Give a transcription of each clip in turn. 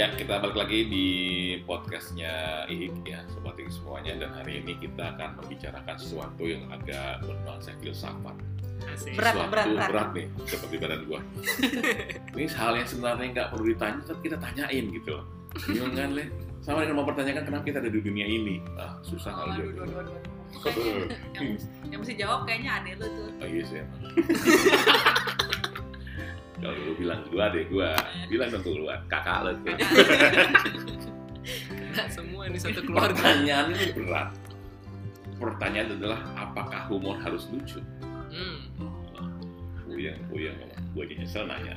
Ya, kita balik lagi di podcastnya Ihik ya, sobat Ihik semuanya. Dan hari ini kita akan membicarakan sesuatu yang agak bernuansa filsafat. Asik. Berat, sesuatu berat, berat. berat nih, seperti badan gua. ini hal yang sebenarnya nggak perlu ditanya, tapi kita tanyain gitu loh. Bingung kan, Le? Sama dengan mempertanyakan kenapa kita ada di dunia ini. Ah, susah kalau jawab. yang, yang mesti jawab kayaknya adek lu tuh. Oh iya sih. Kalau lu bilang gua deh gua, bilang dong keluar kakak lu tuh. Nah, semua ini satu keluarga. Pertanyaan ini berat. Pertanyaan adalah apakah humor harus lucu? Hmm. Puyeng, puyeng, gue aja nyesel nanya.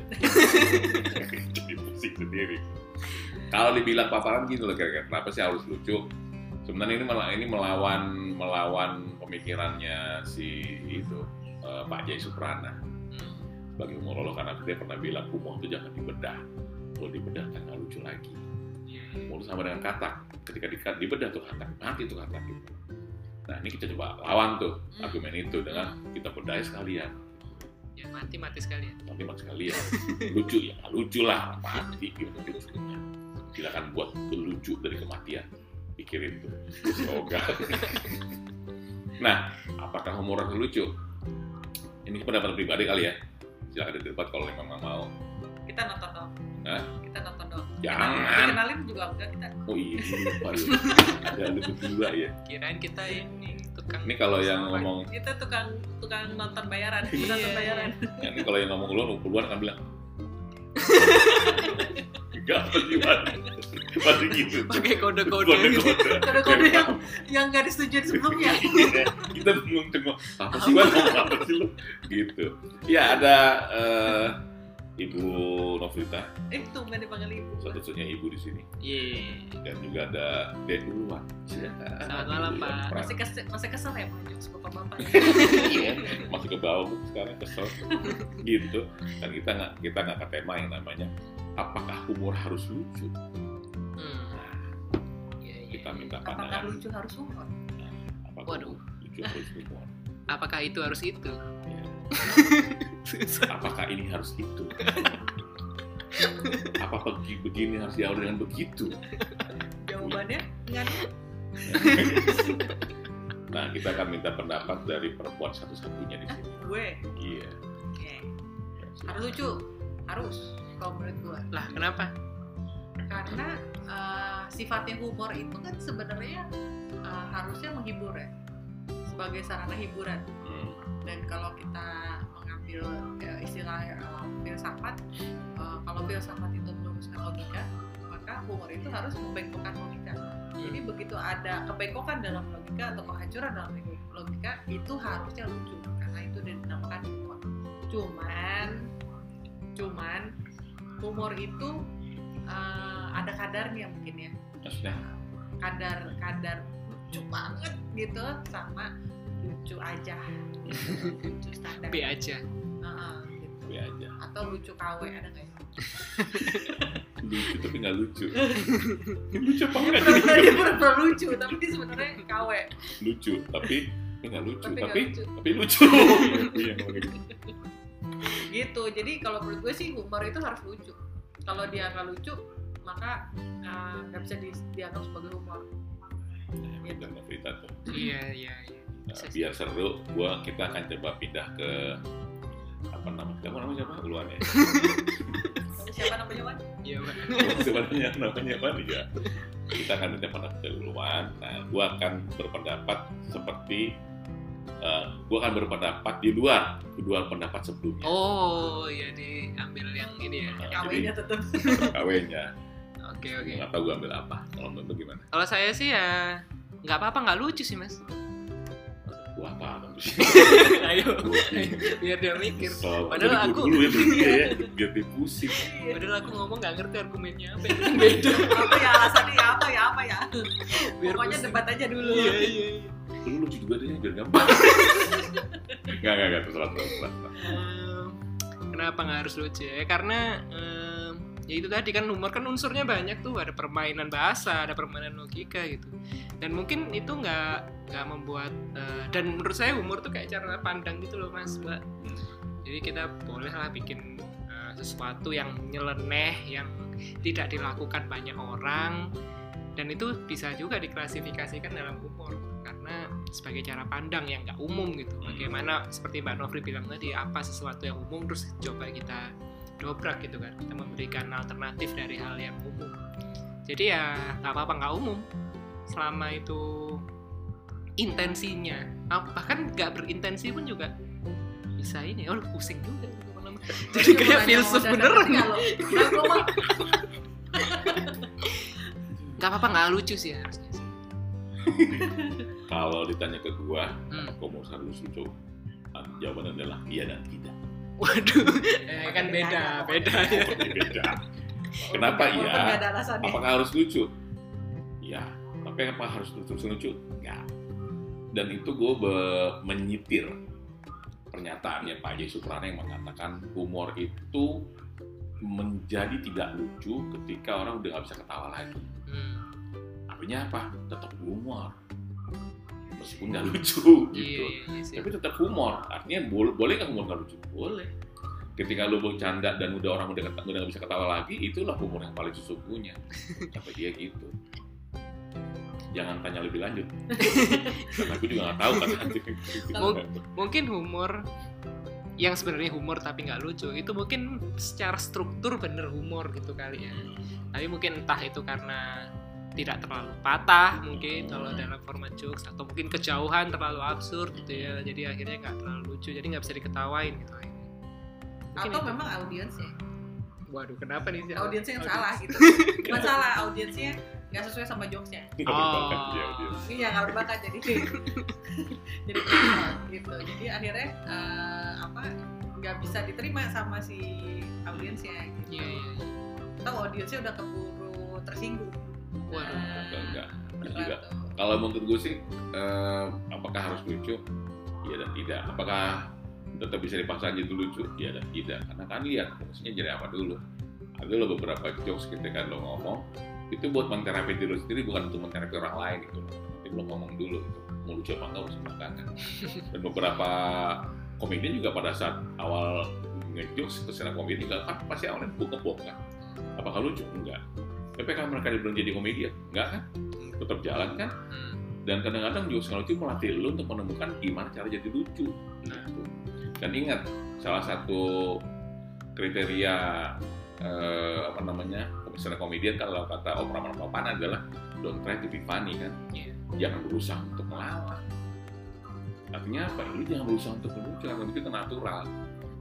Jadi pusing sendiri. Kalau dibilang paparan gitu loh kira-kira, kenapa sih harus lucu? Sebenarnya ini malah ini melawan melawan pemikirannya si itu eh, Pak Jai Suprana. Sebagai humorolog karena dia pernah bilang humor itu jangan dibedah. Kalau dibedah kan nggak lucu lagi. Iya. Itu sama dengan kata. Ketika di, dibedah tuh kata, mati tuh kata gitu. Nah ini kita coba lawan tuh Hmm. argumen itu dengan kita bedah sekalian. Ya mati mati sekalian. Nanti mas sekalian lucu ya lucu lah mati gitu lucunya silakan buat lucu dari kematian pikirin tuh semoga nah apakah humor lucu ini pendapat pribadi kali ya silakan didebat kalau memang nggak mau Kita nonton dong. Hah? Kita nonton dong. Jangan. Kenalin juga enggak kita. oh iya lupa ya ada lu berdua ya Kirain kita ini tukang. ini kalau yang ngomong Kita tukang tukang nonton bayaran, Iya, nonton iya. bayaran. ya, ini kalau yang ngomong keluar keluar kan bilang enggak pasti pasti pasti gitu pakai kode-kode. Kode-kode. Kode-kode yang yang nggak disetujui sebelumnya. Iya, kita bingung tengok apa sih ngomong apa sih lu? Gitu. Ya ada eh, ibu Novita. Eh tuh nggak dipanggil ibu. satu-satunya ibu di sini. Iya. dan juga ada Dek duluan. Selamat malam, Pak. Masih kesel, masih kesel ya Pak? Jokes bapak-bapak. Iya, masih ke bawah Bu, sekarang kesel. Gitu. Dan kita nggak kita nggak ke tema yang namanya apakah humor harus lucu? Iya, iya. minta Apakah pandangan lucu harus humor? apakah Waduh. lucu harus humor Apakah itu harus itu? Ya. Apakah ini harus itu apa pergi begini harus diawali dengan begitu Jawabannya ada. nah kita akan minta pendapat dari perempuan satu-satunya di sini Gue. iya Oke. Harus lucu. Harus. Kalau menurut gue. Lah, kenapa? Karena uh, sifatnya humor itu kan sebenarnya uh, harusnya menghibur ya sebagai sarana hiburan. Hmm. dan kalau kita mengambil uh, istilah uh, filsafat uh, kalau filsafat itu meluruskan logika maka humor itu harus membengkokkan logika. Jadi begitu ada kebengkokan dalam logika atau kehancuran dalam logika itu harusnya lucu karena itu dinamakan humor. Cuman cuman humor itu uh, ada kadarnya mungkin ya maksudnya kadar kadar lucu banget gitu sama lucu aja lucu standar B aja. Heeh, gitu. gue aja atau lucu KW ada nggak ya? lucu tapi nggak lucu lucu apa Dia nggak pura-pura dia pura-pura lucu tapi sebenarnya KW lucu tapi nggak lucu Tapi tapi nggak lucu. tapi lucu iya ngomong gitu. gitu jadi kalau menurut gue sih humor itu harus lucu kalau dia nggak lucu maka uh, nggak bisa di- dianggap sebagai humor. Nah, dan Novita tuh. Iya, iya, iya. Nah, biar seru gua kita akan coba pindah ke apa nama kamu namanya siapa? Duluan ya. Siapa namanya Wan? Iya, Pak. sebenarnya namanya apa ya kita akan minta pendapat duluan. Nah gua akan berpendapat seperti eh, gua akan berpendapat di luar kedua pendapat sebelumnya Oh, iya diambil yang ini ya. Nah, KW-nya tetap kawenya Oke, oke. nggak tahu gua ambil apa kalau menurut lu gimana Kalau saya sih ya nggak apa-apa, nggak lucu sih, Mas. gua apa dong ayo, biar dia mikir. Kesel. Padahal aku- dulu ya ya biar dia pusing Padahal aku ngomong nggak ngerti argumennya apa. ya. Beda. apa ya alasannya ya apa ya apa ya Biar pokoknya pusing. debat aja dulu Iya, iya, iya. Lu lucu juga deh biar gampang. Nggak nggak nggak terserah terserah terserah. Kenapa nggak harus lucu ya? Karena ehm, ya itu tadi kan humor kan unsurnya banyak tuh. Ada permainan bahasa ada permainan logika gitu. Dan mungkin itu nggak nggak membuat eh, dan menurut saya humor tuh kayak cara pandang gitu loh mas mbak. Jadi kita boleh lah bikin eh, sesuatu yang nyeleneh yang tidak dilakukan banyak orang. Dan itu bisa juga diklasifikasikan dalam humor sebagai cara pandang yang nggak umum gitu. Hmm. bagaimana seperti Mbak Novri bilang tadi apa sesuatu yang umum terus coba kita dobrak gitu kan. Kita memberikan alternatif dari hal yang umum. Jadi ya nggak apa-apa nggak umum. Selama itu intensinya. Ah, bahkan nggak berintensi pun juga bisa ini oh pusing juga lama-lama. jadi kayak filsuf beneran nggak apa-apa nggak lucu sih harusnya Kalau ditanya ke gua, Hmm. kamu harus lucu? Ah, Jawabannya adalah iya dan tidak. waduh eh, kan beda beda Pokoknya beda. Kenapa iya? Apakah harus lucu? Ya. Tapi apa harus terus lucu? Enggak. Dan itu gue menyitir pernyataannya Pak Jai Suprana yang mengatakan humor itu menjadi tidak lucu ketika orang udah nggak bisa ketawa lagi. Hmm, Artinya apa? Tetap humor. Meskipun nggak lucu iya gitu. iya iya Tapi tetap humor. Artinya boleh boleh nggak humor nggak lucu? Boleh. Ketika lo bercanda dan udah orang udah udah nggak bisa ketawa lagi, itulah humor yang paling sesungguhnya. Kata dia gitu. Jangan tanya lebih lanjut. Karena aku juga nggak tahu kan. Mung- mungkin humor yang sebenarnya humor tapi nggak lucu itu mungkin secara struktur bener humor gitu kali ya tapi mungkin entah itu karena tidak terlalu patah mungkin kalau dalam format jokes atau mungkin kejauhan terlalu absurd gitu ya jadi akhirnya nggak terlalu lucu jadi nggak bisa diketawain gitu Mungkin Atau itu. memang audiensnya, waduh kenapa nih sih audiensnya yang salah gitu. Bukan salah, audiensnya nggak sesuai sama jokesnya. Berbakat dia, dia. Iya nggak berbakat jadi jadi gitu. Jadi akhirnya eh, apa nggak bisa diterima sama si audiensnya gitu. iya iya iya. Atau audiensnya udah keburu tersinggung. Waduh, Nah, enggak, enggak. berat Juga. Kalau menurut gue sih, eh, apakah harus lucu? Iya dan tidak. Apakah tetap bisa dipaksa jadi lucu? Iya dan tidak. Karena kan lihat fungsinya jadi apa dulu. Ada lo beberapa jokes ketika lo ngomong, itu buat menterapi diri sendiri, bukan untuk menterapi orang lain gitu. Nanti lo ngomong dulu gitu. Mau lucu apa enggak harus belakangan. Dan beberapa komedian juga pada saat awal ngejokes terserah komedi juga kan pasti awalnya buka kan. Apakah lucu? Enggak. Tapi kan mereka belum jadi komedian? Enggak kan? Tetap jalan kan? Hmm. dan kadang-kadang juga sekali itu melatih lu untuk menemukan gimana cara jadi lucu Nah. gitu. dan ingat salah satu kriteria eh, apa namanya misalnya komedian kalau kata Om Rahman Papan adalah don't try to be funny kan Iya. jangan berusaha untuk melawan artinya apa lu jangan berusaha untuk melucu karena itu natural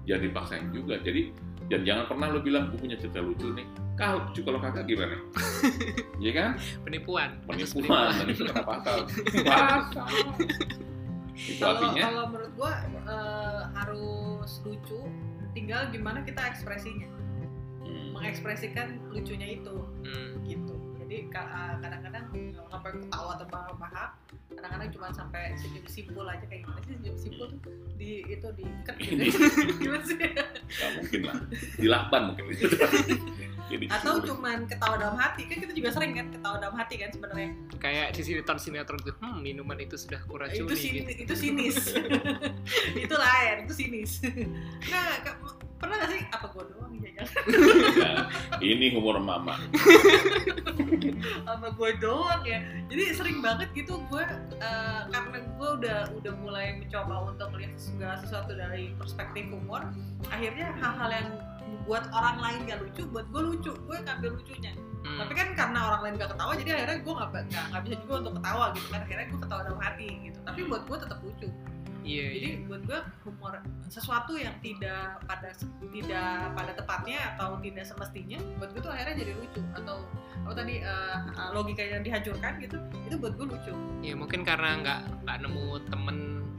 jangan dipaksain juga jadi dan jangan pernah lu bilang gue punya cerita lucu nih. Kalau lucu kalau kagak gimana? Iya kan? Penipuan penipuan itu kena pasal Kalau artinya? kalau menurut gua eh, harus lucu, tinggal gimana kita ekspresinya, hmm, mengekspresikan lucunya itu. Hmm. gitu. Jadi eh, kadang-kadang nggak sampai ketawa terbahak-bahak, kadang-kadang cuma sampai senyum simpul aja kayak gimana sih senyum simpul tuh di itu diikat gitu. gimana sih? nggak mungkin lah dilakban mungkin Jadi Atau cuman ketawa dalam hati kan kita juga sering kan ketawa dalam hati kan sebenarnya. kayak di sinetron sinetron tuh hmm, minuman itu sudah kuracuni itu sinis, gitu. itu sinis. itu lain, itu sinis. nah, pernah gak sih? Apa gua doang ya jangan Nah, ini humor mama. Sama gue doang ya? Jadi sering banget gitu gue eh, karena gue udah udah mulai mencoba untuk melihat segala sesuatu dari perspektif humor akhirnya hal-hal yang buat orang lain gak lucu buat gue lucu. Gue ngambil lucunya. Hmm. tapi kan karena orang lain gak ketawa jadi akhirnya gue nggak nggak nggak bisa juga untuk ketawa gitu kan. Akhirnya gue ketawa dalam hati gitu. Tapi buat gue tetap lucu iya jadi iya. buat gue humor sesuatu yang tidak pada tidak pada tepatnya atau tidak semestinya buat gue tuh akhirnya jadi lucu. Atau apa tadi logika yang dihancurkan gitu itu buat gue lucu. Ya mungkin karena nggak nggak nemu temen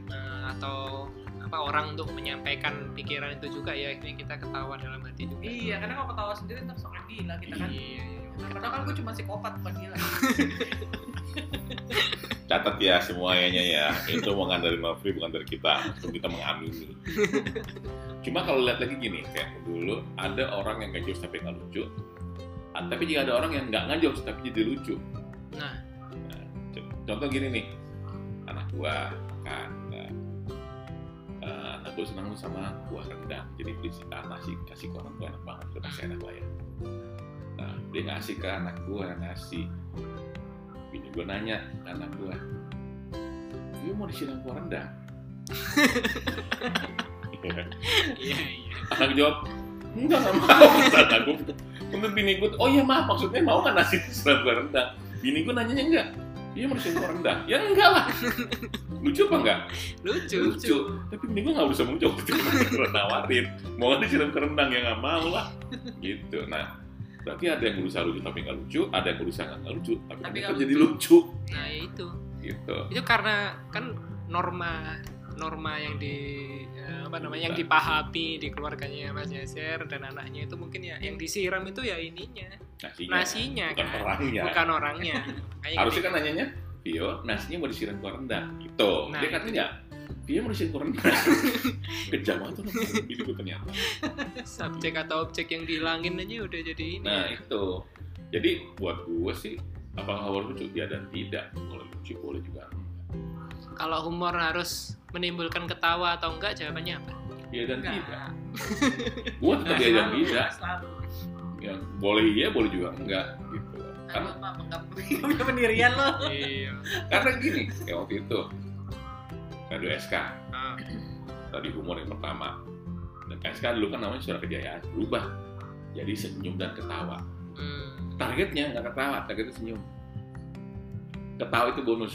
eh, atau apa orang untuk menyampaikan pikiran itu juga ya akhirnya kita ketawa dalam hati juga iya karena kalau ketawa sendiri ntar sok gila kita kan. Iya, iya. Nah, padahal kan gue cuma psikopat bukan gila catat ya semuanya ya. Itu omongan dari Nofri bukan dari kita. Untuk kita mengamini. Cuma kalau lihat lagi gini kayak dulu ada orang yang ngejokes tapi nggak lucu. Ah, tapi juga ada orang yang nggak ngejokes tapi jadi lucu. Nah. Nah, contoh gini nih. Anak gua kan eh, anak gua senang sama kuah rendang. Jadi beli si nasi kasih ke orang tua enak banget. Udah pasti enak lah ya. Nah dia ngasih ke anak gue ngasih bini gue nanya anak gue Vio mau disiram kuah rendang? Iya iya. anak jawab enggak nggak mau. Kata gue kemudian bini gue oh iya maaf maksudnya mau kan nasi disiram kuah rendang? Bini gue nanyanya enggak. Iya mau disiram kuah rendang? Ya enggak lah. Lucu apa enggak? Lucu. lucu. tapi bini gue nggak bisa itu karena nawarin mau nggak disiram ke rendang? Ya nggak mau lah. Gitu. Nah berarti ada yang berusaha lucu tapi nggak lucu ada yang berusaha nggak lucu tapi, Tapi nggak jadi lucu. Nah itu. gitu. Itu karena kan norma norma yang di eh, apa namanya yang dipahami di keluarganya Mas Yaser dan anaknya itu mungkin ya yang disiram itu ya ininya. Nasinya, nasinya bukan kan. orangnya. Bukan orangnya. Harusnya gitu. kan nanyanya Vio nasinya mau disiram kuah rendang gitu. Nah, dia katanya Disiram kuah rendang kejam banget tuh gue ternyata. Subjek atau objek yang dihilangin aja udah jadi ini nah itu. Jadi buat gue sih apakah harus lucu ya dan tidak. Kalau lucu boleh juga kalau humor harus menimbulkan ketawa atau enggak jawabannya apa? Ya dan Enggak. tidak. Gue tetap Nah, ya dan tidak. selalu. Ya boleh iya boleh juga enggak gitu. Karena menggabungkan pendirian lo. Iya. Karena gini kayak waktu itu radio SK Ah, tadi humor yang pertama. Dan SK dulu kan namanya suara kejayaan berubah jadi senyum dan ketawa. Hmm, targetnya nggak ketawa targetnya senyum. Ketawa itu bonus.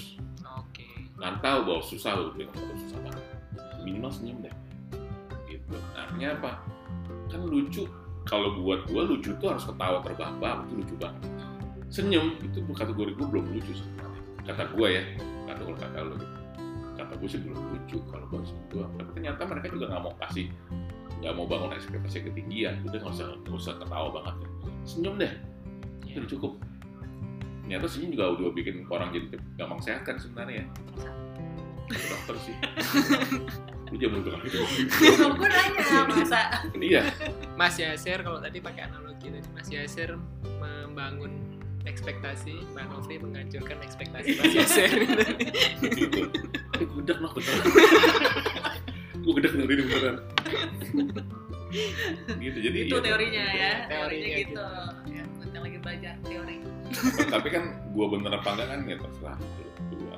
Oke. Kan tahu bahwa susah loh bilang susah banget. Minimal senyum deh. Gitu. Artinya apa? Kan lucu. Kalau buat gua lucu tuh harus ketawa terbahak-bahak itu lucu banget. Senyum itu kategori gua belum lucu sebenarnya kata gua ya. Kata kalau kata lo gitu kata gua sih belum lucu kalau senyum doang tapi ternyata mereka juga nggak mau kasih nggak mau bangun ekspektasi ketinggian. Udah nggak usah nggak usah ketawa banget. Senyum deh. Itu Ya. udah cukup. Ternyata senyum juga udah bikin orang jadi gampang sehat kan sebenarnya ya. Dokter sih. Lu jangan bilang gitu gue nanya masa. Iya. Mas Yaser kalau tadi pakai analogi tadi Mas Yaser membangun ekspektasi. Mbak Novri menghancurkan ekspektasi Mas Yaser tapi kan gue bener apa enggak kan ya terserah. Lu berdua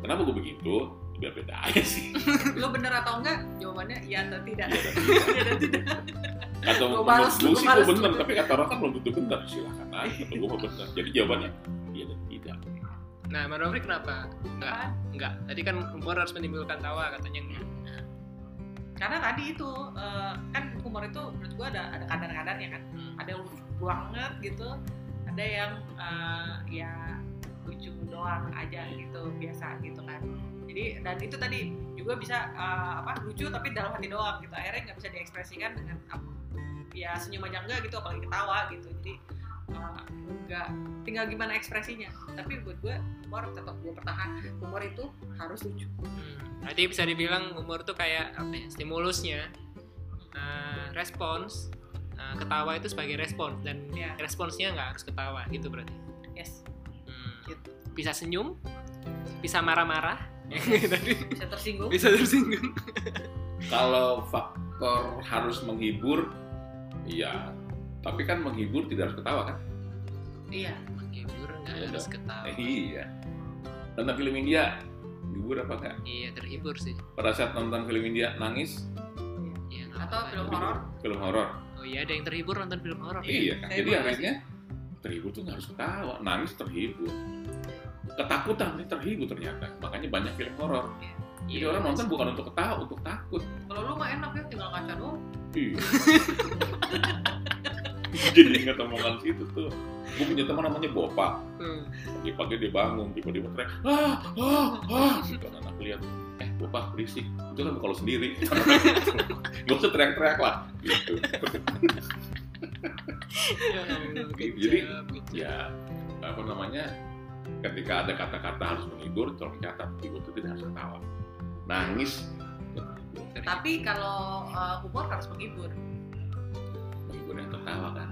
kenapa gue begitu? Biar beda aja sih. Lo bener atau enggak? Jawabannya iya atau tidak? Iya dan iya dan tidak? Atau menurut balas, gue gua sih gue bener tapi kata orang kan belum tentu bener. Silahkan aja kata gue mah bener. Jadi jawabannya iya dan tidak. Nah Mbak Novri kenapa? Enggak, enggak. Tadi kan humor harus menimbulkan tawa katanya. Enggak karena tadi itu eh, kan humor itu menurut gua ada ada kadar-kadarnya kan. Hmm. ada yang lucu banget gitu ada yang eh, ya lucu doang aja gitu biasa gitu kan jadi dan itu tadi juga bisa eh, apa lucu tapi dalam hati doang gitu akhirnya nggak bisa diekspresikan dengan apa ya senyum aja enggak gitu apalagi ketawa gitu jadi enggak tinggal gimana ekspresinya tapi buat gue humor tetap gue pertahan humor itu harus lucu Hmm. Berarti bisa dibilang humor tuh kayak apa ya? Stimulusnya eh, respons ketawa itu sebagai respons dan ya responsnya nggak harus ketawa gitu berarti. yes. Hmm. gitu. Bisa senyum, bisa marah-marah, tadi bisa tersinggung. Bisa tersinggung. kalau faktor harus menghibur iya. Tapi kan menghibur tidak harus ketawa kan? Iya. Menghibur nggak Iya harus ketawa. Eh, iya. Nonton film India hibur apa enggak Iya terhibur sih. pada saat nonton film India nangis? Iya, atau film horor? Film horor Oh iya ada yang terhibur nonton film horor. iya kan saya jadi akhirnya terhibur tuh nggak harus ketawa nangis terhibur. Ketakutan ini terhibur ternyata. Makanya banyak film horor. Jadi Iya, orang Mas. nonton bukan untuk ketawa untuk takut. Kalau lu mah enak ya tinggal ngaca doang. Iya. jadi ingat omongan situ tuh. Gue punya teman namanya Bopa Hmm. pagi-pagi dia bangun tiba-tiba teriak ah ah ah gitu anak lihat eh Bopa berisik. Itu kan kalau sendiri nggak usah teriak-teriak lah gitu Ya Jadi, kejam. ya apa namanya ketika ada kata-kata harus menghibur tolong catat menghibur itu tidak harus ketawa nangis ya tapi kalau uh, humor harus menghibur menghibur yang tertawa kan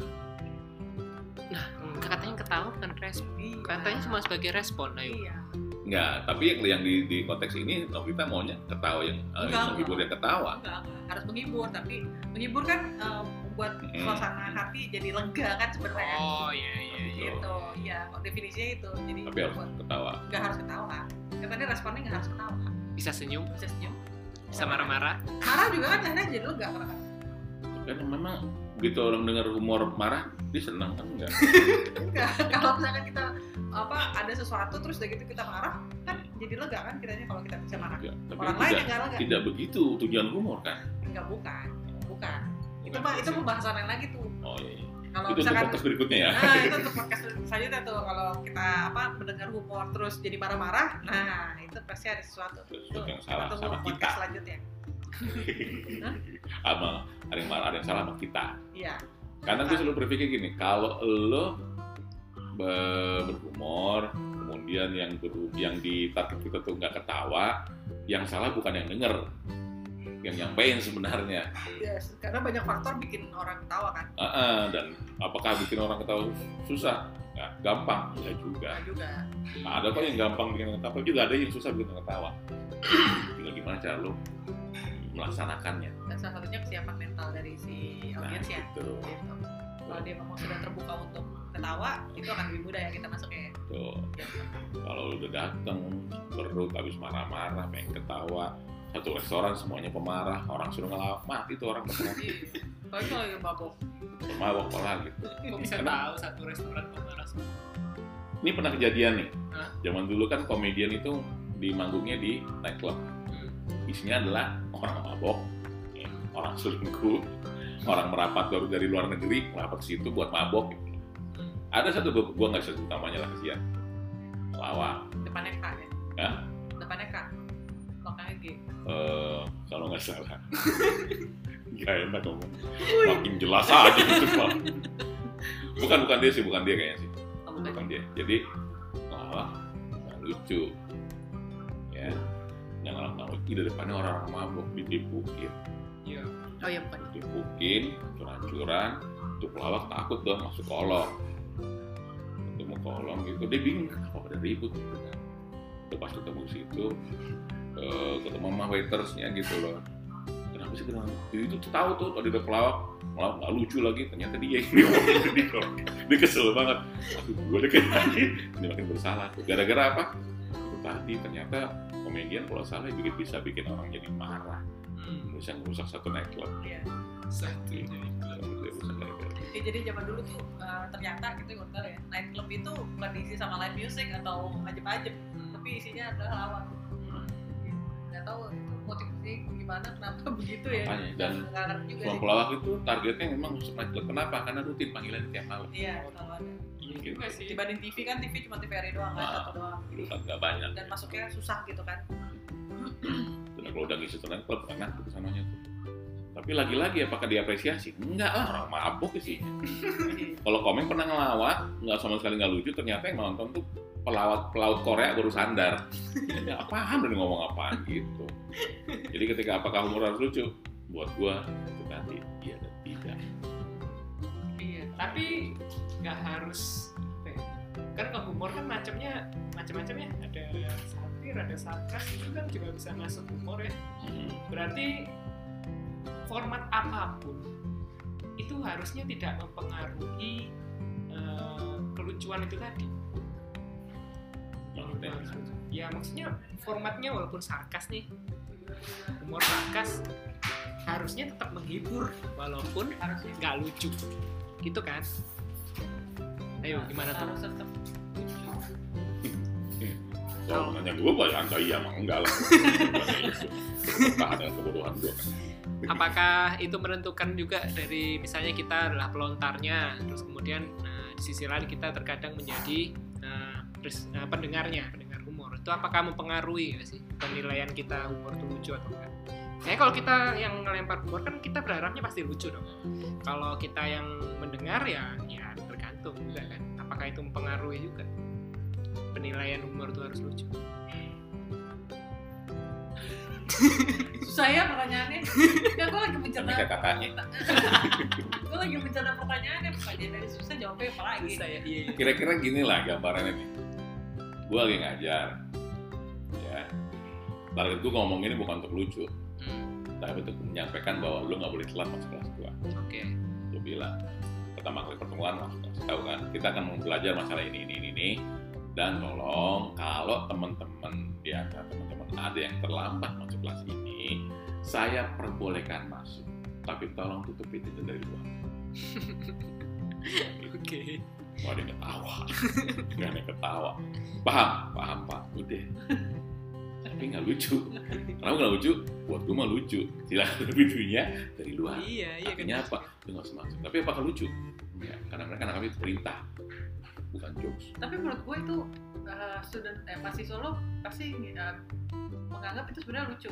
Nah, katanya ketawa bukan respon. Iya. Katanya cuma sebagai respon, ayo. iya Enggak, tapi yang, yang di, di konteks ini Novita maunya ketawa yang eh, Enggak, menghibur yang ketawa. Enggak, enggak. harus menghibur tapi menghibur kan uh, membuat Mm. suasana hati jadi lega kan sebenarnya. Oh iya iya iya. Gitu. Ya kok definisinya itu. Jadi tapi harus buat- ketawa. nggak harus ketawa. Kan tadi responnya nggak harus ketawa. Bisa senyum? Bisa senyum. Bisa marah-marah? Marah juga kan kadang jadi lega. Kan kan memang begitu orang dengar humor marah dia senang kan enggak? Enggak kalau misalkan kita apa ada sesuatu terus udah gitu kita marah kan jadi lega kan kiranya kalau kita bisa marah. Enggak. tapi orang lain yang nggak lega. tidak begitu tujuan humor kan? Enggak bukan. Bukan. Itu mah itu pembahasan lain lagi tuh. Oh iya, iya. kalau itu untuk misalkan podcast berikutnya ya? Nah itu untuk podcast selanjutnya tuh. Kalau kita apa mendengar humor terus jadi marah-marah nah itu pasti ada sesuatu Sesuatu yang salah tunggu sama kita. selanjutnya. Abang, ada yang marah ada yang salah sama kita. Iya. Karena gue selalu berpikir gini kalau lo berhumor kemudian yang ber- yang di target kita tuh nggak ketawa yang salah bukan yang denger yang nyampein sebenarnya. Yes. karena banyak faktor bikin orang ketawa kan. Ah, ah, dan apakah bikin orang ketawa susah? Nggak gampang. Ya juga. Nah juga. Nah, ada kok yang gampang bikin orang ketawa juga ada yang susah bikin orang ketawa. Tinggal gimana cara lo melaksanakannya. Dan salah satunya kesiapan mental dari si nah audiens ya. gitu gitu. kalau dia memang sudah terbuka untuk ketawa itu akan lebih mudah ya kita masuknya ya. tuh kalau udah dateng perut habis marah-marah pengen ketawa satu restoran semuanya pemarah orang suruh ngelawak mati tuh orang pemarah Iya. kalau itu lagi mabok mabok malah gitu kok bisa Kenapa? tahu satu restoran pemarah semua ini pernah kejadian nih Hah? zaman dulu kan komedian itu di manggungnya di nightclub Hmm. isinya adalah orang mabok ya, orang selingkuh orang merapat baru dari luar negeri merapat ke situ buat mabok gitu. Ada satu gua nggak sebut namanya lah kesian lawak depannya K ya? Hah? depannya K? Belakangnya G? Eh, kalau nggak salah. Nggak enak ngomong. Makin jelas aja gitu Pak. bukan bukan dia sih bukan dia kayaknya sih. Oh, bukan. bukan dia. jadi lawak nggak lucu. Ya. Yang orang tahu di depannya orang-orang mabuk ditipukin. Iya. Oh iya bukan. Ditipukin curan-curan tuh pelawak takut dong masuk kolong ketemu kolong gitu. Dia bingung kenapa pada ribut? Gitu kan. Udah pas ketemu situ eh, ketemu sama waitersnya gitu loh. Kenapa sih kenapa? Itu tuh tahu tuh tadi ada pelawak malah nggak lucu lagi. Ternyata dia yang ngomong di kolong dia kesel banget. Aduh gue udah kayak ini makin bersalah gara-gara apa? Itu tadi ternyata komedian kalau salah bikin bisa bikin orang jadi marah. Hmm. bisa merusak satu nightclub satu Iya. jadi Bisa merusak nightclub. Ya, jadi zaman dulu tuh eh, ternyata gitu ya benar ya nightclub itu bukan diisi sama live music atau ajem-ajem tapi isinya adalah lawan nggak tahu itu motivasi gimana kenapa begitu ya Makanya, dan sih pelawak itu targetnya memang masuk nightclub. Kenapa? Karena rutin panggilan tiap malam. iya kalau ada iya juga sih dibanding TV kan TV cuma TVRI doang kan Ah. satu doang Dulu kan nggak banyak. dan masuknya susah gitu kan Dan kalau udah ngisi tuh nightclub, enak tuh ke sananya tuh. Tapi lagi-lagi apakah diapresiasi? Enggak lah, orang mabuk isinya. Kalau komeng pernah ngelawak, nggak sama sekali nggak lucu, ternyata yang nonton tuh pelawak pelaut Korea baru sandar. Ya paham udah ngomong apaan gitu. Jadi ketika apakah humor harus lucu? Buat gua itu tadi iya dan tidak. iya tapi nggak harus ya, kan kalau humor kan macamnya macam-macam ya ada satir ada sarkas itu kan juga bisa masuk humor ya Hmm. berarti format apa pun itu harusnya tidak mempengaruhi eh, kelucuan itu tadi. Ya maksudnya formatnya walaupun sarkas nih humor sarkas harusnya tetap menghibur walaupun nggak lucu. Gitu kan? Ayo gimana tuh? harus tetap Kalau nanya gue, banyak anda iya emang enggak lah. Tahan dengan kebodohan gue. Apakah itu menentukan juga dari misalnya kita adalah pelontarnya terus kemudian nah, di sisi lain kita terkadang menjadi nah, nah, pendengarnya pendengar humor itu apakah mempengaruhi nggak sih penilaian kita humor itu lucu atau enggak Saya kalau kita yang ngelempar humor kan kita berharapnya pasti lucu dong. Kalau kita yang mendengar ya ya tergantung juga kan. Apakah itu mempengaruhi juga penilaian humor itu harus lucu? Susah ya pertanyaannya. Ya gue lagi mencerna. Ini kayak kakaknya. gue lagi mencerna pertanyaannya. Pertanyaan dari susah jawabnya apa lagi? Susah ya. Iya. iya. Kira-kira gini lah gambarannya nih. Gue lagi ngajar. Ya. Target gue ngomong ini bukan untuk lucu. Hmm, Tapi untuk menyampaikan bahwa lu nggak boleh telat masuk kelas gue. Oke. gue bilang pertama kali pertemuan langsung kasih tahu kan kita akan belajar masalah ini ini ini ini dan tolong kalau teman-teman di antara teman-teman ada yang terlambat masuk kelas ini saya perbolehkan masuk tapi tolong tutup pintu dari luar oke Wah, ada yang ketawa. Gak ada yang ketawa. Paham? Paham, Pak. Udah. Tapi nggak lucu. Kenapa nggak lucu? Buat gue mah lucu. Silakan tutup pintunya dari luar. iya iya kan Artinya apa? Lu nggak usah masuk. Tapi apakah lucu? Ya, karena mereka nangkapnya perintah. Bukan jokes. tapi menurut gue itu uh, student eh mahasiswa lo pasti uh, menganggap itu sebenarnya lucu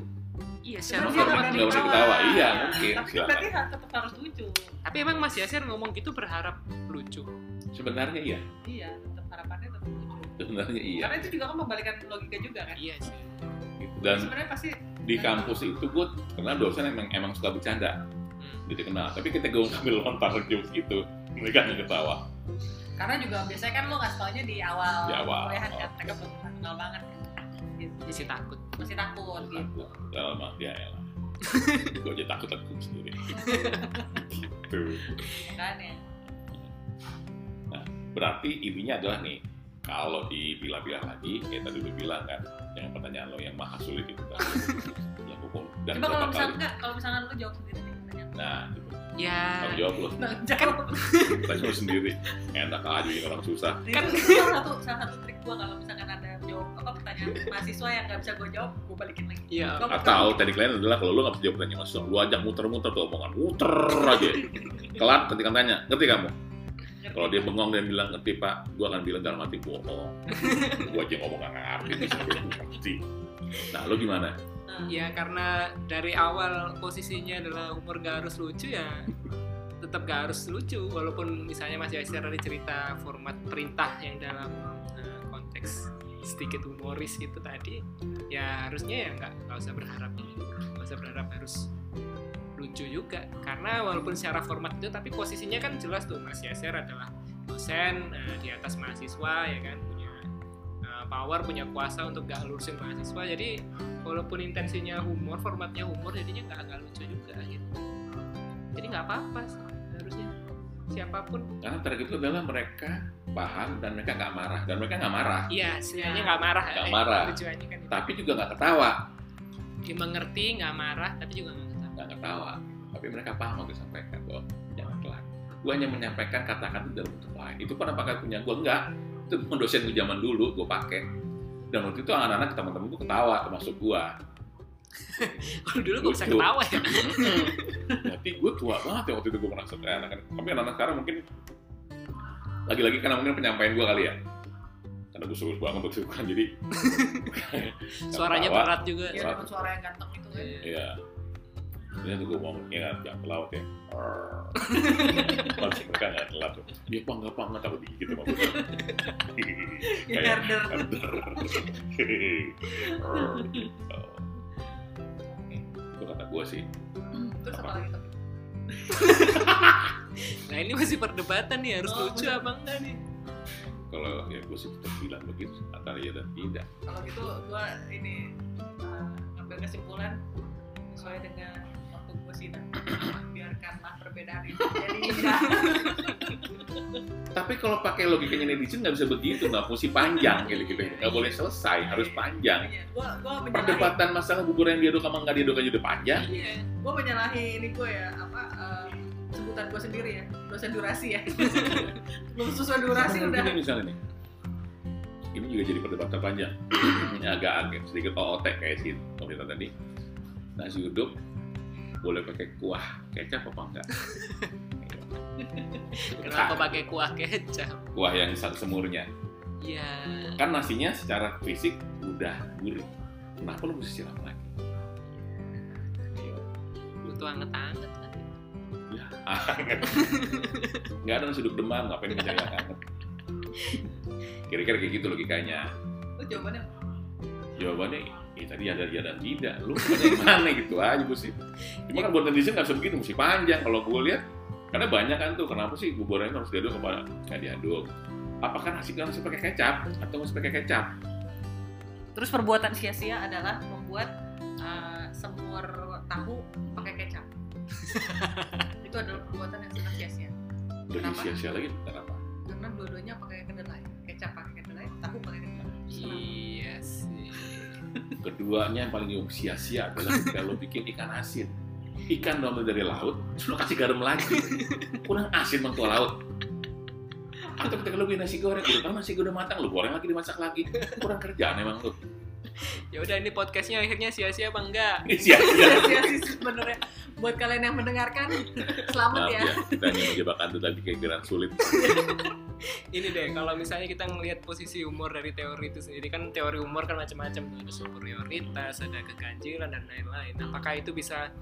iya secara dia format nggak usah ketawa. Iya, mungkin. tapi Silakan. berarti tetap harus lucu tapi emang Mas Yasir ngomong gitu berharap lucu Sebenarnya iya. iya tetap harapannya tetap lucu Sebenarnya iya. karena itu juga kan membalikan logika juga kan iya sih Gitu. Dan sebenarnya pasti di kampus itu gue kenal dosen emang emang suka bercanda. Hmm. Jadi kenal. Tapi ketika gue ngambil lontar jokes gitu, mereka nggak ketawa. Karena juga biasanya kan lo nggak taunya di awal Di awal. kuliahan kan mereka belum kenal banget. Kan gitu. masih takut. Masih takut gitu. takut. Dalam arti ya elah gue aja takut takut sendiri. Gitu makanya. Berarti intinya adalah nih kalau dipilah-pilah lagi kayak tadi udah bilang kan yang pertanyaan lo yang maha sulit itu kan. Yang hukum dan coba kalau enggak kalau misalnya lo jawab sendiri nih pertanyaan. Nah gitu. Ya. Tanggung jawab lo Nah, jawab. Tanya lo sendiri. Enak aja jadi orang susah. Kan itu salah satu salah satu trik gua kalau misalkan ada jawab apa pertanyaan mahasiswa yang nggak bisa gua jawab gua balikin lagi. Iya. Atau teknik lain adalah kalau lo nggak bisa jawab pertanyaan mahasiswa lo ajak muter-muter tuh omongan. Muter aja. Kelar ketika tanya. Ngerti kamu. Kalau dia bengong dan bilang ngerti pak, gue akan bilang dalam hati bohong. gue aja ngomong nggak ngerti, bisa ngerti. Nah, lo gimana? Nah, ya karena dari awal posisinya adalah humor gak harus lucu ya tetap gak harus lucu walaupun misalnya Mas Yasir ada cerita format perintah yang dalam eh, konteks sedikit humoris gitu tadi ya harusnya ya nggak nggak usah berharap nggak usah berharap harus lucu juga. Karena walaupun secara format itu tapi posisinya kan jelas tuh Mas Yasir adalah dosen eh, di atas mahasiswa ya kan power punya kuasa untuk gak lurusin mahasiswa jadi walaupun intensinya humor formatnya humor jadinya nggak nggak lucu juga gitu jadi nggak apa-apa sih harusnya siapa pun Karena target itu adalah mereka paham dan mereka nggak marah dan mereka nggak marah, iya sebenarnya nggak marah Nggak Eh, marah. tujuannya kan itu. tapi juga nggak ketawa, dia mengerti nggak marah tapi juga nggak ketawa nggak ketawa. Tapi mereka paham yang disampaikan bahwa jangan telat. Gue hanya menyampaikan kata-kata dalam bentuk lain. Itu pernah pakai punya gue enggak. Itu memang dosen gue zaman dulu gue pakai. Dan waktu itu anak-anak teman-teman gue ketawa termasuk gue. kalau dulu gue bisa ketawa ya Berarti gue tua banget ya waktu itu gue merasa kayak anak Tapi anak-anak sekarang mungkin lagi-lagi karena mungkin penyampaian gue kali ya. Karena gue serius banget kan jadi suaranya ketawa. berat juga dapat suara yang ganteng itu kan Iya. Ini tuh gue ngomong, ya kan, jangan telat ya. Langsung mereka nggak telat tuh. Dia apa nggak apa nggak takut digigit sama gue. Ya, Kayak herder. Itu kata gue sih. Terus apa lagi tuh nah ini masih perdebatan nih harus Oh, lucu apa enggak nih Kalau ya gue sih tetap bilang begitu antara iya dan tidak. kalau gitu gua ini uh, ngambil kesimpulan sesuai dengan sidang biarkanlah perbedaan itu jadi indah Tapi kalau pakai logikanya netizen nggak bisa begitu, nggak mesti panjang gitu gitu. Nggak boleh selesai, harus panjang. Iya, gua gua menyalahi Perdebatan masalah bubur yang diaduk sama nggak diaduk aja udah panjang. iya gua menyalahi ini gua ya apa uh, sebutan gua sendiri ya dosen durasi ya belum sesuai durasi Sama udah gini misalnya nih. Ini juga jadi perdebatan panjang. Ini agak agak sedikit OOT kayak si pemerintah tadi. Nasi uduk boleh pakai kuah kecap apa enggak? kenapa pakai kuah kecap kuah yang satu semurnya? ya Kan nasinya secara fisik udah gurih. Kenapa lu mesti siram lagi? Iya. butuh anget-anget kan Ya, anget. Nggak ada nasi uduk demam, ngapain mencari anget? Kira-kira kayak gitu logikanya. itu jawabannya jawabannya ya tadi ada ya dan tidak. Lu yang mana gitu aja gue sih. Cuma kan buat netizen nggak bisa begitu mesti panjang. Kalau gue lihat karena banyak kan tuh kenapa sih buburnya harus diaduk apa nggak diaduk? Apakah nasi harus pakai kecap? Atau harus pakai kecap? Terus perbuatan sia-sia adalah membuat uh, semur tahu pakai kecap. Itu adalah perbuatan yang sangat sia-sia. Lebih sia-sia lagi kenapa? karena dua-duanya pakai kedelai Keduanya yang paling sia-sia adalah ketika lo bikin ikan asin. Ikan ambil dari laut, terus lo kasih garam lagi. Kurang asin bang tua laut. Atau ketika lo bikin nasi goreng, udah kan nasi udah matang, lo goreng lagi dimasak lagi. Kurang kerjaan emang lo. Ya udah ini podcastnya akhirnya sia-sia apa enggak? Sia-sia. sia-sia sih sebenarnya buat kalian yang mendengarkan selamat Maaf ya ya, kita hanya menjebak anda tadi kegiatan sulit. Ini deh kalau misalnya kita ngelihat posisi umur dari teori itu sendiri kan teori umur kan macam-macam tuh ada superioritas, ada keganjilan dan lain-lain. Apakah itu bisa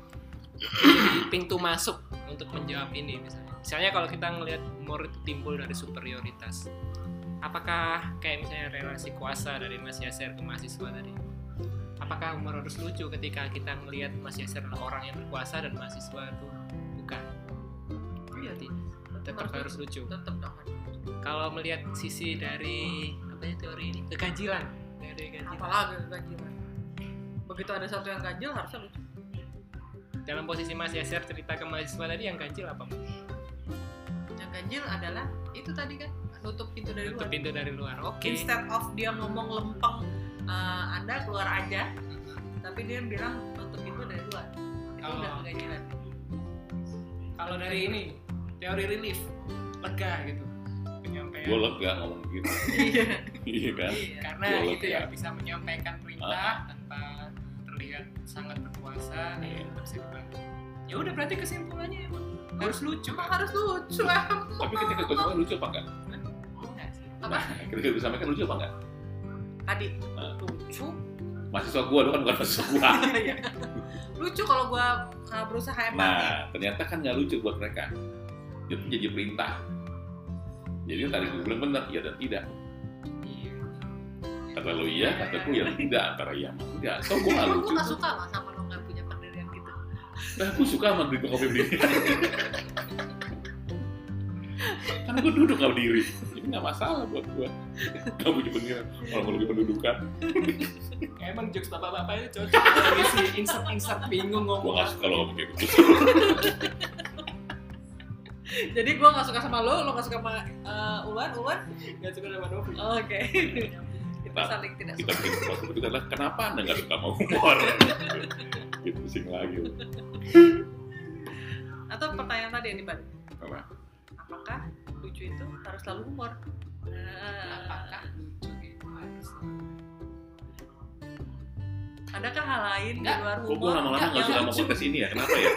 pintu masuk untuk menjawab ini misalnya? Misalnya kalau kita ngelihat umur itu timbul dari superioritas, apakah kayak misalnya relasi kuasa dari Mas Yaser ke mahasiswa tadi? Apakah umur harus lucu ketika kita ngelihat Mas Yaser adalah orang yang berkuasa dan mahasiswa itu bukan? iya Berarti tetap harus lucu. tetap dong Kalau melihat sisi dari apa ya teori ini keganjilan dari keganjilan. apalagi ganjilan begitu ada satu yang ganjil harusnya lucu Dalam posisi Mas Yaser cerita ke mahasiswa tadi yang ganjil apa? yang ganjil adalah itu tadi kan nutup pintu dari Tutup luar pintu dari luar. Oke. instead of dia ngomong lempeng eh, anda keluar aja tapi dia bilang nutup pintu dari luar itu Oh. udah keganjilan Kalau dari ini teori relief lega gitu penyampaian. Gue lega ngomong gitu. iya Iya kan? iya Karena Gua itu lega. ya bisa menyampaikan perintah tanpa terlihat sangat berkuasa Iya. tetap bisa dibantu. Ya udah berarti kesimpulannya emang harus lucu cuma harus lucu emang Tapi ketika gue sama lucu apa enggak? Enggak sih. apa Nah, ketika gue sampaikan lucu apa enggak? tadi Nah. lucu Mahasiswa gue, lu kan bukan mahasiswa gue. Iya. lucu kalau gua uh, berusaha empati Nah, ternyata kan nggak lucu buat mereka. Itu jadi perintah. Jadi yang tadi gue bilang benar, iya dan tidak. Iya. Kata lo iya, kata gue ya tidak. Antara iya sama tidak. Atau gue Emang lucu. gue gak suka lah sama lo gak punya pendirian gitu Nah, gue suka sama beli kopi berdiri. Karena gue duduk nggak berdiri. Jadi nggak masalah buat gue. Gak punya pendirian. Kalau mau lebih pendudukan, Emang jokes bapak-bapak itu cocok isi insert-insert bingung gue ngomong nggak suka lo ngomong kayak gitu. Jadi gue gak suka sama lo, lo gak suka sama uh, Ulan, Ulan Gak suka sama Novi. Oke Kita Nah, saling tidak Kita suka bikin podcast itu adalah kenapa anda nggak suka sama humor? Gitu pusing lagi. Atau pertanyaan tadi yang dibalik Apa? Apakah lucu itu harus selalu humor? Nah, Apakah lucu itu harus Adakah hal lain di luar Kok gue lama-lama Nggak, yang suka sama lucu. podcast ini ya? Kenapa ya?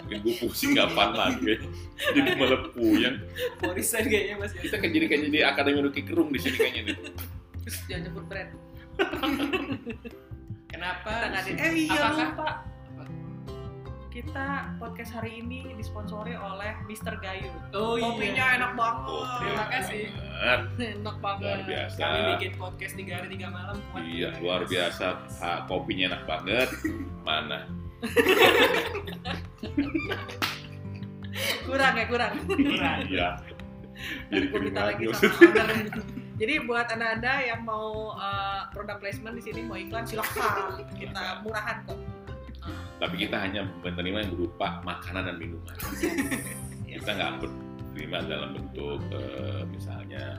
Bikin gue pusing nggak fun lagi. Jadi malah puyeng. mau resign kayaknya mas Kita kan jadi kayak jadi akademi Rocky Gerung di sini kayaknya nih. Terus jangan nyebut brand Kenapa? Kita Eh iya Apakah- lupa Kita podcast hari ini disponsori oleh Mr. Gayu Oh iya. Kopinya enak banget Oh, Terima kasih. banget. Enak banget Luar biasa. Kami bikin podcast tiga hari tiga malam. kuat. Iya, luar biasa. Ah, kopinya enak banget. Mana? Kurang ya, kurang Kurang. Iya. Jadi minta lagi sama owner. Jadi buat anda-anda yang mau uh, produk placement di sini mau iklan silahkan kita murahan kok. Tapi kita hanya menerima yang berupa makanan dan minuman. Kita nggak menerima dalam bentuk eh, misalnya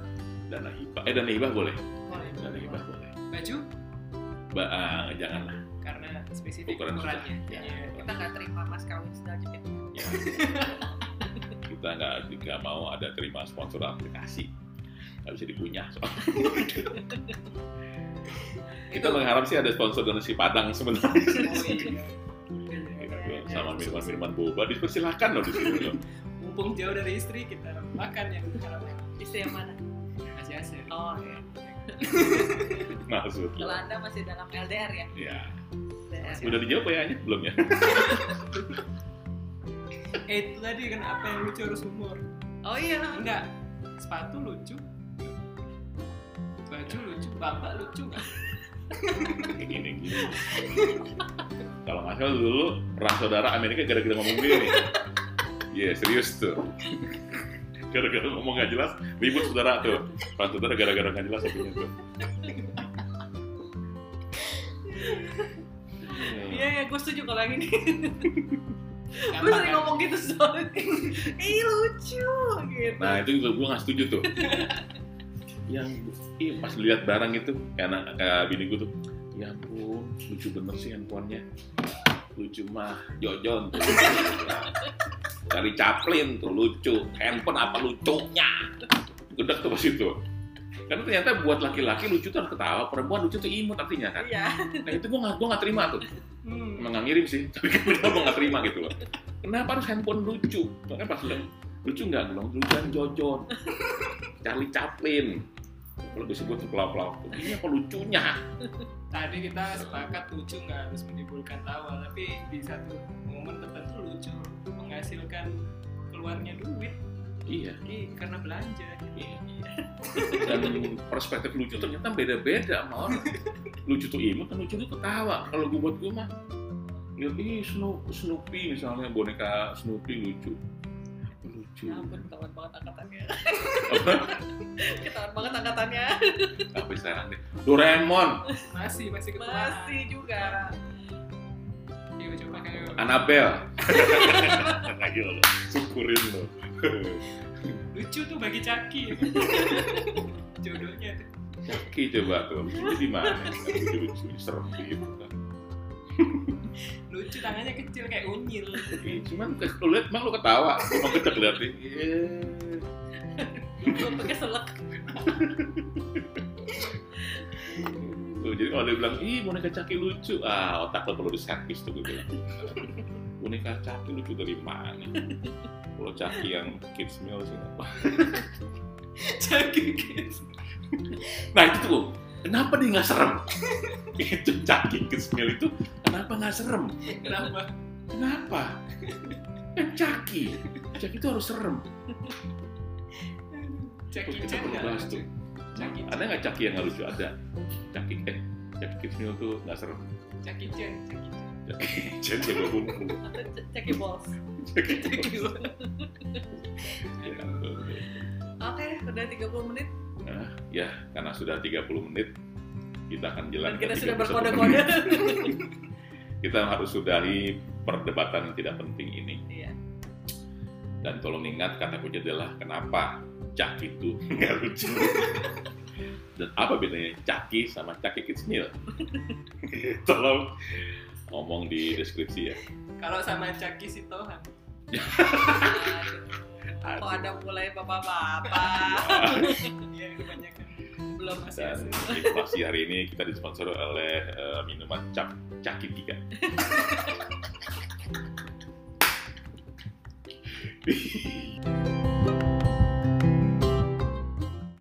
dana hibah. Eh dana hibah boleh. Boleh. Dana hibah boleh. Baju Ba ah, janganlah. karena spesifik Ukuran ukurannya. Ya. Iya. Kita nggak terima mas kawin jepit. Ya. kita nggak nggak mau ada terima sponsor aplikasi nggak bisa dipunya kita mengharap sih ada sponsor donasi padang sebenarnya Oh iya. Gitu, sama minuman-minuman boba dipersilahkan loh di sini loh Mumpung jauh dari istri kita makan yang Istri yang mana? masih asik. Oh iya. maksud Kalau lo anda masih dalam LDR ya? ya LDR. udah dijawab ya Anya? belum ya Eh itu tadi kan apa yang lucu harus humor. Oh iya. Enggak. Sepatu lucu. Baju lucu, bapak lucu gini gini kalau nggak salah dulu perang saudara Amerika gara-gara ngomong gini Iya serius tuh. Gara-gara ngomong nggak jelas ribut saudara tuh. Perang saudara gara-gara nggak jelas akhirnya tuh. Iya ya, gue setuju kalau yang ini. gue sering ngomong gitu soalnya ih lucu gitu. Nah itu juga gue nggak setuju tuh. yang ih, pas lihat barang itu kayak anak kayak bini gue tuh, ya ampun lucu bener sih handphonenya. Lucu mah Jojon tuh. Cari Chaplin tuh lucu. Handphone apa lucunya? Gedek tuh pas itu. Karena ternyata buat laki-laki lucu tuh harus ketawa, perempuan lucu tuh imut artinya kan. iya Nah itu gue nggak gue nggak terima tuh. Hmm. Emang nggak ngirim sih, tapi kan gue nggak terima gitu loh. Kenapa harus handphone lucu? Soalnya pas bilang, lucu nggak dong? Lucuan Jojon, Charlie Chaplin. Kalau disebut pelak-pelak, ini apa lucunya? Tadi kita sepakat lucu nggak harus menimbulkan tawa, tapi di satu momen tertentu lucu menghasilkan keluarnya duit Iya, Ih, karena belanja. iya. Dan perspektif lucu ternyata beda-beda sama orang. Lucu tuh imut, kan lucu tuh ketawa. Kalau gue buat gue mah, lihat ih Snoop- Snoopy misalnya boneka Snoopy lucu. Lucu. ya ampun ketahuan banget angkatannya Apa? ketahuan banget angkatannya Apa istilahnya? deh? Doraemon, Masih masih ketua. masih juga Yuk coba kayak Annabelle. Ayo lo, syukurin lo. lucu tuh bagi Caki. Jodohnya tuh. Caki coba tuh, lucu di mana? Lucu-lucu, serem gitu kan. Lucu tangannya kecil kayak unyil. Ih, Cuman lu lihat, emang lu ketawa, emang kita liatin. Iya. gue pakai selek Tuh, jadi kalau dia bilang, ih boneka Caki lucu, ah otak lo perlu diservis tuh gue bilang. Boneka Caki lucu dari mana? Kalau Caki yang kids meal sih apa. Caki kids. Nah itu tuh, kenapa dia nggak serem? itu Caki kids meal itu, kenapa nggak serem? Kenapa? Kenapa? Kan Caki, Caki itu harus serem. Caki Kita perlu bahas tuh. Caki Ada nggak Caki yang nggak lucu? Ada. Caki, eh, Caki kids meal tuh nggak serem. Caki Chan. Caki. Cen atau ceki balls Caki Caki Ya ampun. oke udah 30 menit Nah, ya, karena sudah 30 menit, kita akan dan jalankan kita sudah 31 berkode-kode. Kita harus sudahi perdebatan yang tidak penting ini. iya Dan tolong ingat kata kunci adalah kenapa Caki itu nggak lucu. Dan apa bedanya Caki sama Caki Kids Meal? tolong ngomong di deskripsi ya. Kalau sama Caki Sitohan. Aduh, kok ada mulai bapak-bapak Iya kebanyakan. belum masih Dan asli. informasi hari ini kita disponsori oleh eh, minuman cap Caki 3.